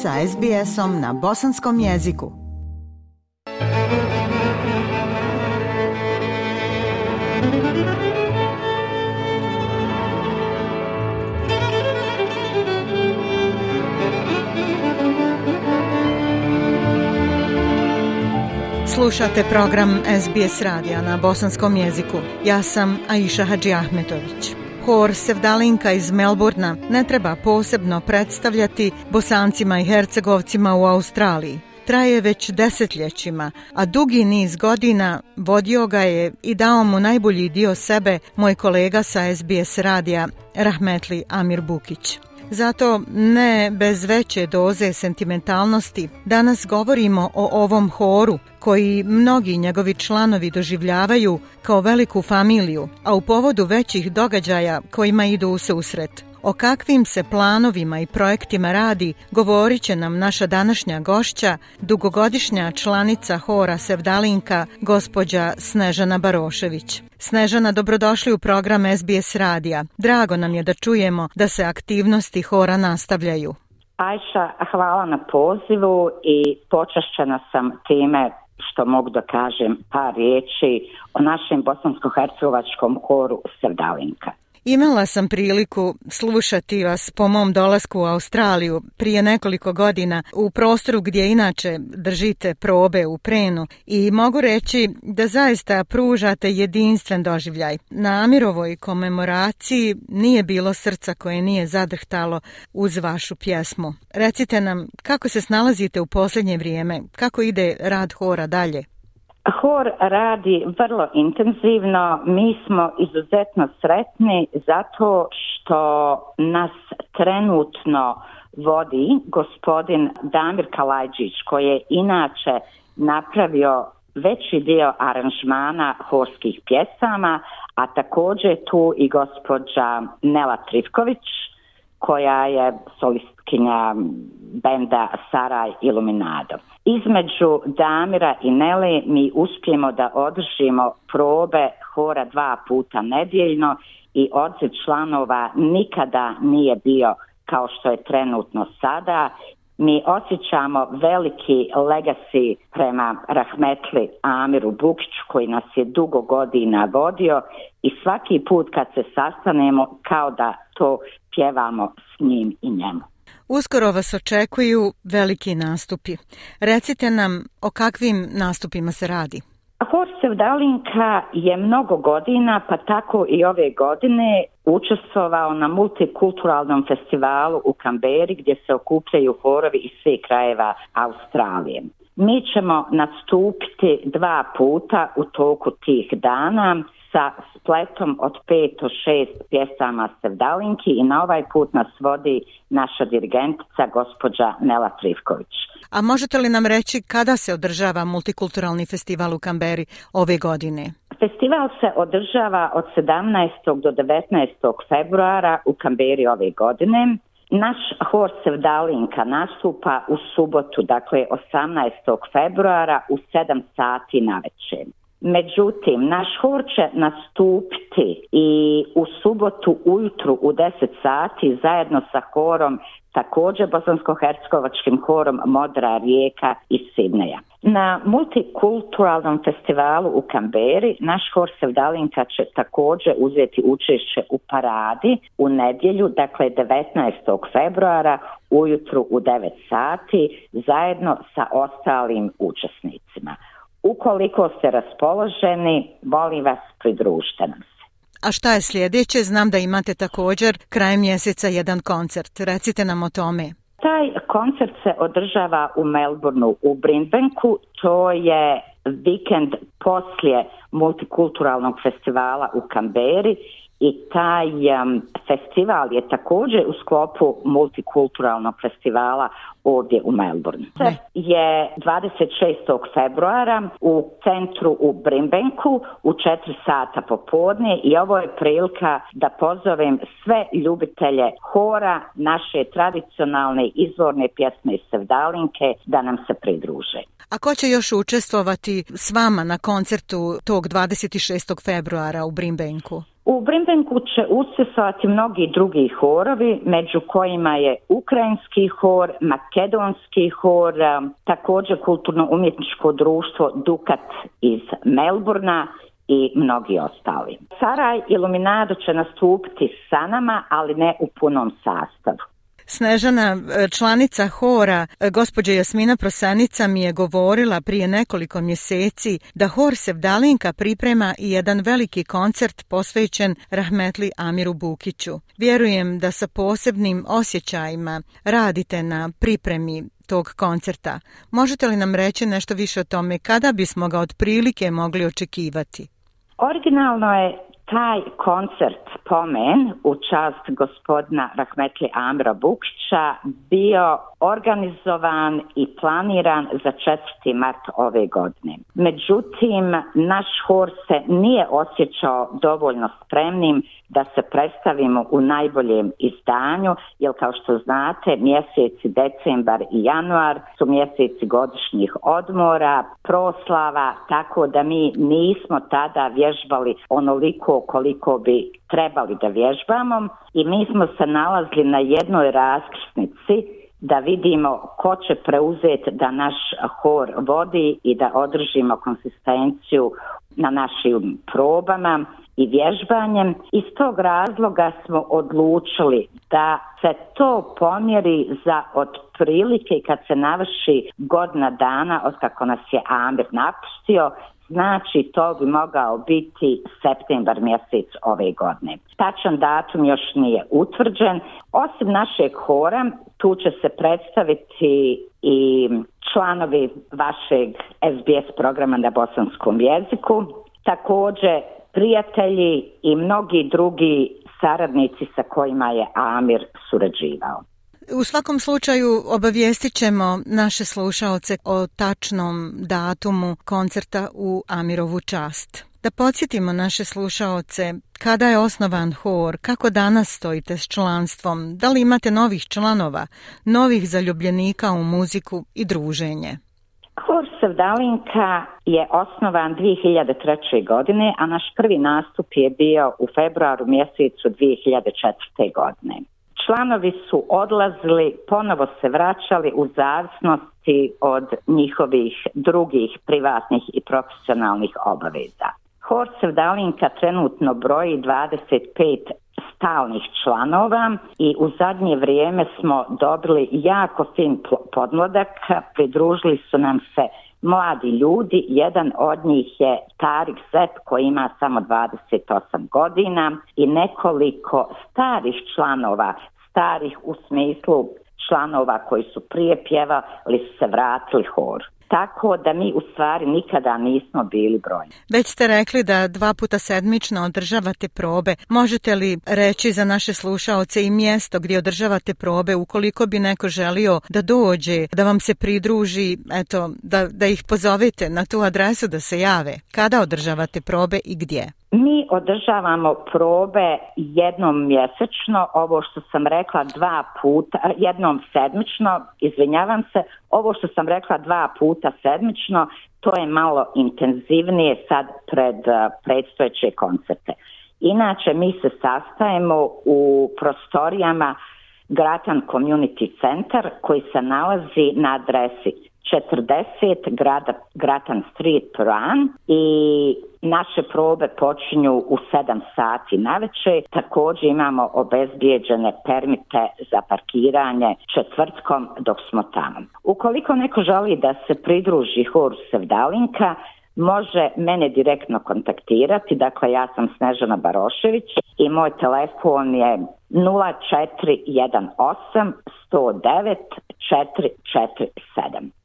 sa SBS-om na bosanskom jeziku. Slušate program SBS radija na bosanskom jeziku. Ja sam Aisha Hadži Ahmetović. Hor Sevdalinka iz Melburna ne treba posebno predstavljati bosancima i hercegovcima u Australiji. Traje već desetljećima, a dugi niz godina vodio ga je i dao mu najbolji dio sebe moj kolega sa SBS radija Rahmetli Amir Bukić. Zato ne bez veće doze sentimentalnosti danas govorimo o ovom horu koji mnogi njegovi članovi doživljavaju kao veliku familiju, a u povodu većih događaja kojima idu u susret. O kakvim se planovima i projektima radi, govorit će nam naša današnja gošća, dugogodišnja članica Hora Sevdalinka, gospođa Snežana Barošević. Snežana, dobrodošli u program SBS Radija. Drago nam je da čujemo da se aktivnosti Hora nastavljaju. Ajša, hvala na pozivu i počašćena sam time što mogu da kažem par riječi o našem bosansko-hercegovačkom horu Sevdalinka. Imala sam priliku slušati vas po mom dolasku u Australiju prije nekoliko godina u prostoru gdje inače držite probe u Prenu i mogu reći da zaista pružate jedinstven doživljaj. Na Amirovoj komemoraciji nije bilo srca koje nije zadrhtalo uz vašu pjesmu. Recite nam kako se snalazite u posljednje vrijeme, kako ide rad hora dalje? Hor radi vrlo intenzivno, mi smo izuzetno sretni zato što nas trenutno vodi gospodin Damir Kalajđić koji je inače napravio veći dio aranžmana horskih pjesama, a također tu i gospođa Nela Trivković koja je solistkinja benda Saraj Iluminado. Između Damira i Nele mi uspijemo da održimo probe hora dva puta nedjeljno i odziv članova nikada nije bio kao što je trenutno sada. Mi osjećamo veliki legacy prema Rahmetli Amiru Bukiću koji nas je dugo godina vodio i svaki put kad se sastanemo kao da to pjevamo s njim i njemu. Uskoro vas očekuju veliki nastupi. Recite nam o kakvim nastupima se radi. Horsev Dalinka je mnogo godina, pa tako i ove godine, učestvovao na multikulturalnom festivalu u Kamberi gdje se okupljaju horovi iz svih krajeva Australije. Mi ćemo nastupiti dva puta u toku tih dana sa spletom od pet do šest pjesama Sevdalinki i na ovaj put nas vodi naša dirigentica gospođa Nela Trivković. A možete li nam reći kada se održava multikulturalni festival u Kamberi ove godine? Festival se održava od 17. do 19. februara u Kamberi ove godine. Naš Horsev Dalinka nastupa u subotu, dakle 18. februara u 7 sati na večer. Međutim, naš hor će nastupiti i u subotu ujutru u 10 sati zajedno sa horom također bosansko-hercegovačkim horom Modra rijeka i Sidneja. Na multikulturalnom festivalu u Kamberi naš hor Sevdalinka će također uzeti učešće u paradi u nedjelju, dakle 19. februara ujutru u 9 sati zajedno sa ostalim učesnicima. Ukoliko ste raspoloženi, molim vas, pridružite nam se. A šta je sljedeće? Znam da imate također krajem mjeseca jedan koncert. Recite nam o tome. Taj koncert se održava u Melbourneu u Brinbanku. To je vikend poslije multikulturalnog festivala u Kamberi i taj festival je također u sklopu multikulturalnog festivala ovdje u Melbourne. Ne. Je 26. februara u centru u Brimbenku u 4 sata popodne i ovo je prilika da pozovem sve ljubitelje hora naše tradicionalne izvorne pjesme i sevdalinke da nam se pridruže. A ko će još učestvovati s vama na koncertu tog 26. februara u Brimbenku? U Brimbenku će usjecati mnogi drugi horovi, među kojima je ukrajinski hor, makedonski hor, um, također kulturno-umjetničko društvo Dukat iz Melburna i mnogi ostali. Saraj Iluminado će nastupiti sa nama, ali ne u punom sastavu. Snežana, e, članica Hora, e, gospođa Jasmina Prosanica mi je govorila prije nekoliko mjeseci da Hor Sevdalinka priprema i jedan veliki koncert posvećen Rahmetli Amiru Bukiću. Vjerujem da sa posebnim osjećajima radite na pripremi tog koncerta. Možete li nam reći nešto više o tome kada bismo ga otprilike mogli očekivati? Originalno je taj koncert pomen u čast gospodina Rahmetli Amra Bukšća bio organizovan i planiran za 4. mart ove godine. Međutim, naš hor se nije osjećao dovoljno spremnim da se predstavimo u najboljem izdanju, jer kao što znate, mjeseci decembar i januar su mjeseci godišnjih odmora, proslava, tako da mi nismo tada vježbali onoliko koliko bi trebali da vježbamo i mi smo se nalazili na jednoj raskrsnici da vidimo ko će preuzeti da naš hor vodi i da održimo konsistenciju na našim probama i vježbanjem. Iz tog razloga smo odlučili da se to pomjeri za otprilike kad se navrši godina dana od kako nas je Amir napustio, znači to bi mogao biti septembar mjesec ove godine. Tačan datum još nije utvrđen. Osim našeg hora, tu će se predstaviti i članovi vašeg SBS programa na bosanskom jeziku. Također prijatelji i mnogi drugi saradnici sa kojima je Amir surađivao. U svakom slučaju obavijestit ćemo naše slušaoce o tačnom datumu koncerta u Amirovu čast. Da podsjetimo naše slušaoce kada je osnovan hor, kako danas stojite s članstvom, da li imate novih članova, novih zaljubljenika u muziku i druženje. Josef Dalinka je osnovan 2003. godine, a naš prvi nastup je bio u februaru mjesecu 2004. godine. Članovi su odlazili, ponovo se vraćali u zavisnosti od njihovih drugih privatnih i profesionalnih obaveza. Hor dalinka trenutno broji 25 stalnih članova i u zadnje vrijeme smo dobili jako fin podmladak, pridružili su nam se mladi ljudi, jedan od njih je Tarik Sep koji ima samo 28 godina i nekoliko starih članova, starih u smislu članova koji su prije pjevali su se vratili horu tako da mi u stvari nikada nismo bili brojni. Već ste rekli da dva puta sedmično održavate probe. Možete li reći za naše slušaoce i mjesto gdje održavate probe ukoliko bi neko želio da dođe, da vam se pridruži, eto, da, da ih pozovite na tu adresu da se jave? Kada održavate probe i gdje? Mi održavamo probe jednom mjesečno, ovo što sam rekla dva puta, jednom sedmično, izvinjavam se, ovo što sam rekla dva puta puta sedmično, to je malo intenzivnije sad pred eh, predstojeće koncerte. Inače, mi se sastajemo u prostorijama Gratan Community Center koji se nalazi na adresi 40 Gratan Street Pran i Naše probe počinju u 7 sati navečer. Također imamo obezbijeđene permite za parkiranje četvrtkom dok smo tamo. Ukoliko neko želi da se pridruži horu Sevdalinka, može mene direktno kontaktirati, dakle ja sam Snežana Barošević i moj telefon je 0418 109 447.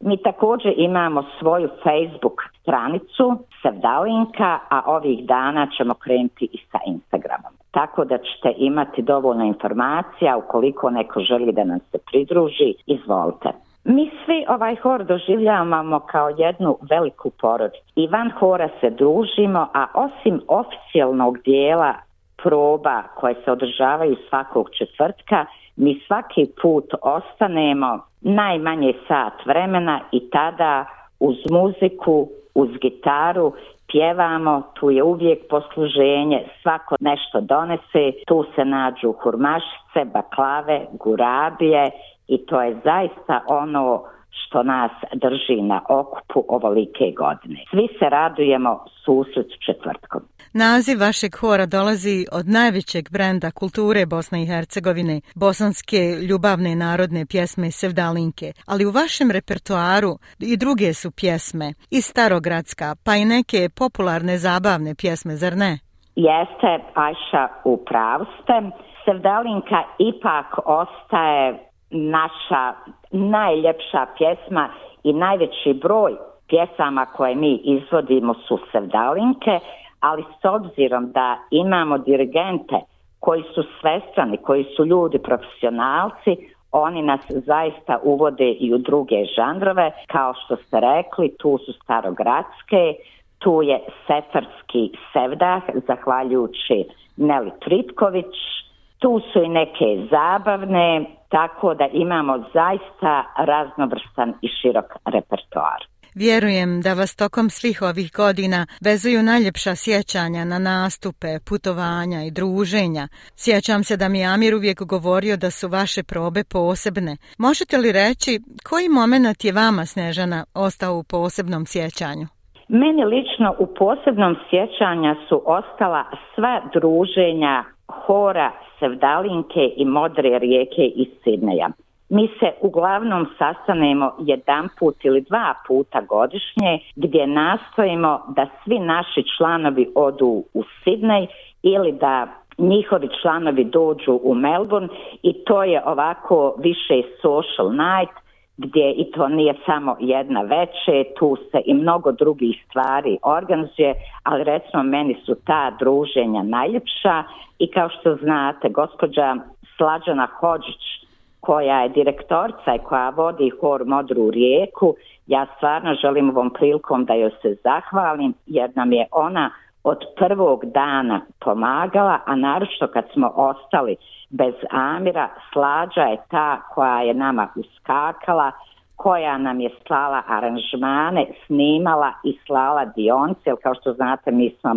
Mi također imamo svoju Facebook stranicu Sevdalinka, a ovih dana ćemo krenuti i sa Instagramom. Tako da ćete imati dovoljno informacija ukoliko neko želi da nam se pridruži, izvolite. Mi svi ovaj hor doživljavamo kao jednu veliku porodicu i van hora se družimo, a osim oficijalnog dijela proba koje se održavaju svakog četvrtka, mi svaki put ostanemo najmanje sat vremena i tada uz muziku uz gitaru, pjevamo, tu je uvijek posluženje, svako nešto donese, tu se nađu hurmašice, baklave, gurabije i to je zaista ono što nas drži na okupu ovolike godine. Svi se radujemo susret četvrtkom. Naziv vašeg hora dolazi od najvećeg brenda kulture Bosne i Hercegovine, bosanske ljubavne narodne pjesme Sevdalinke, ali u vašem repertuaru i druge su pjesme, i starogradska, pa i neke popularne zabavne pjesme, zar ne? Jeste, Ajša, u Sevdalinka ipak ostaje naša najljepša pjesma i najveći broj pjesama koje mi izvodimo su sevdalinke, ali s obzirom da imamo dirigente koji su svestrani, koji su ljudi profesionalci, oni nas zaista uvode i u druge žanrove, kao što ste rekli, tu su starogradske, tu je sefarski sevdah, zahvaljujući Neli Tritković, tu su i neke zabavne, tako da imamo zaista raznovrstan i širok repertoar. Vjerujem da vas tokom svih ovih godina vezuju najljepša sjećanja na nastupe, putovanja i druženja. Sjećam se da mi Amir uvijek govorio da su vaše probe posebne. Možete li reći koji moment je vama Snežana ostao u posebnom sjećanju? Meni lično u posebnom sjećanja su ostala sva druženja hora, sevdalinke i modre rijeke iz Sidneja. Mi se uglavnom sastanemo jedan put ili dva puta godišnje gdje nastojimo da svi naši članovi odu u Sidnej ili da njihovi članovi dođu u Melbourne i to je ovako više social night gdje i to nije samo jedna veče tu se i mnogo drugih stvari organizuje, ali recimo meni su ta druženja najljepša i kao što znate, gospođa Slađana Hođić koja je direktorca i koja vodi hor Modru rijeku, ja stvarno želim ovom prilikom da joj se zahvalim jer nam je ona od prvog dana pomagala, a naročito kad smo ostali bez Amira. Slađa je ta koja je nama uskakala, koja nam je slala aranžmane, snimala i slala dionce, jer kao što znate mi smo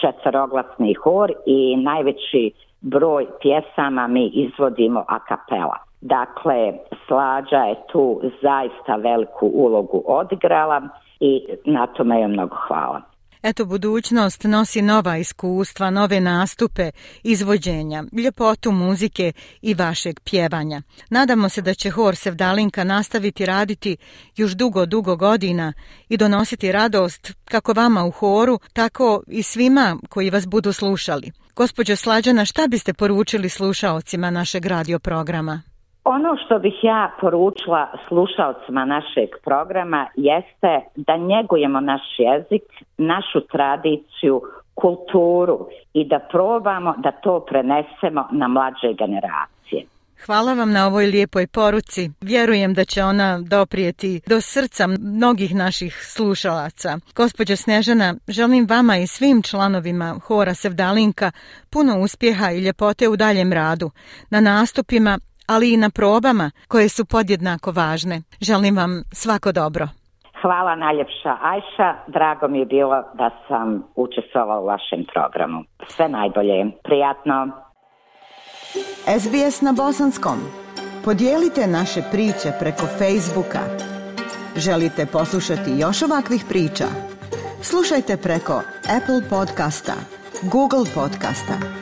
četveroglasni hor i najveći broj pjesama mi izvodimo a kapela. Dakle, Slađa je tu zaista veliku ulogu odigrala i na tome joj mnogo hvala. Eto, budućnost nosi nova iskustva, nove nastupe, izvođenja, ljepotu muzike i vašeg pjevanja. Nadamo se da će Hor Sevdalinka nastaviti raditi još dugo, dugo godina i donositi radost kako vama u horu, tako i svima koji vas budu slušali. Gospođo Slađana, šta biste poručili slušaocima našeg radioprograma? programa? Ono što bih ja poručila slušalcima našeg programa jeste da njegujemo naš jezik, našu tradiciju, kulturu i da probamo da to prenesemo na mlađe generacije. Hvala vam na ovoj lijepoj poruci. Vjerujem da će ona doprijeti do srca mnogih naših slušalaca. Gospođa Snežana, želim vama i svim članovima Hora Sevdalinka puno uspjeha i ljepote u daljem radu, na nastupima ali i na probama koje su podjednako važne. Želim vam svako dobro. Hvala najljepša Ajša, drago mi je bilo da sam učestvovala u vašem programu. Sve najbolje, prijatno. SBS na bosanskom. Podijelite naše priče preko Facebooka. Želite poslušati još ovakvih priča? Slušajte preko Apple podcasta, Google podcasta,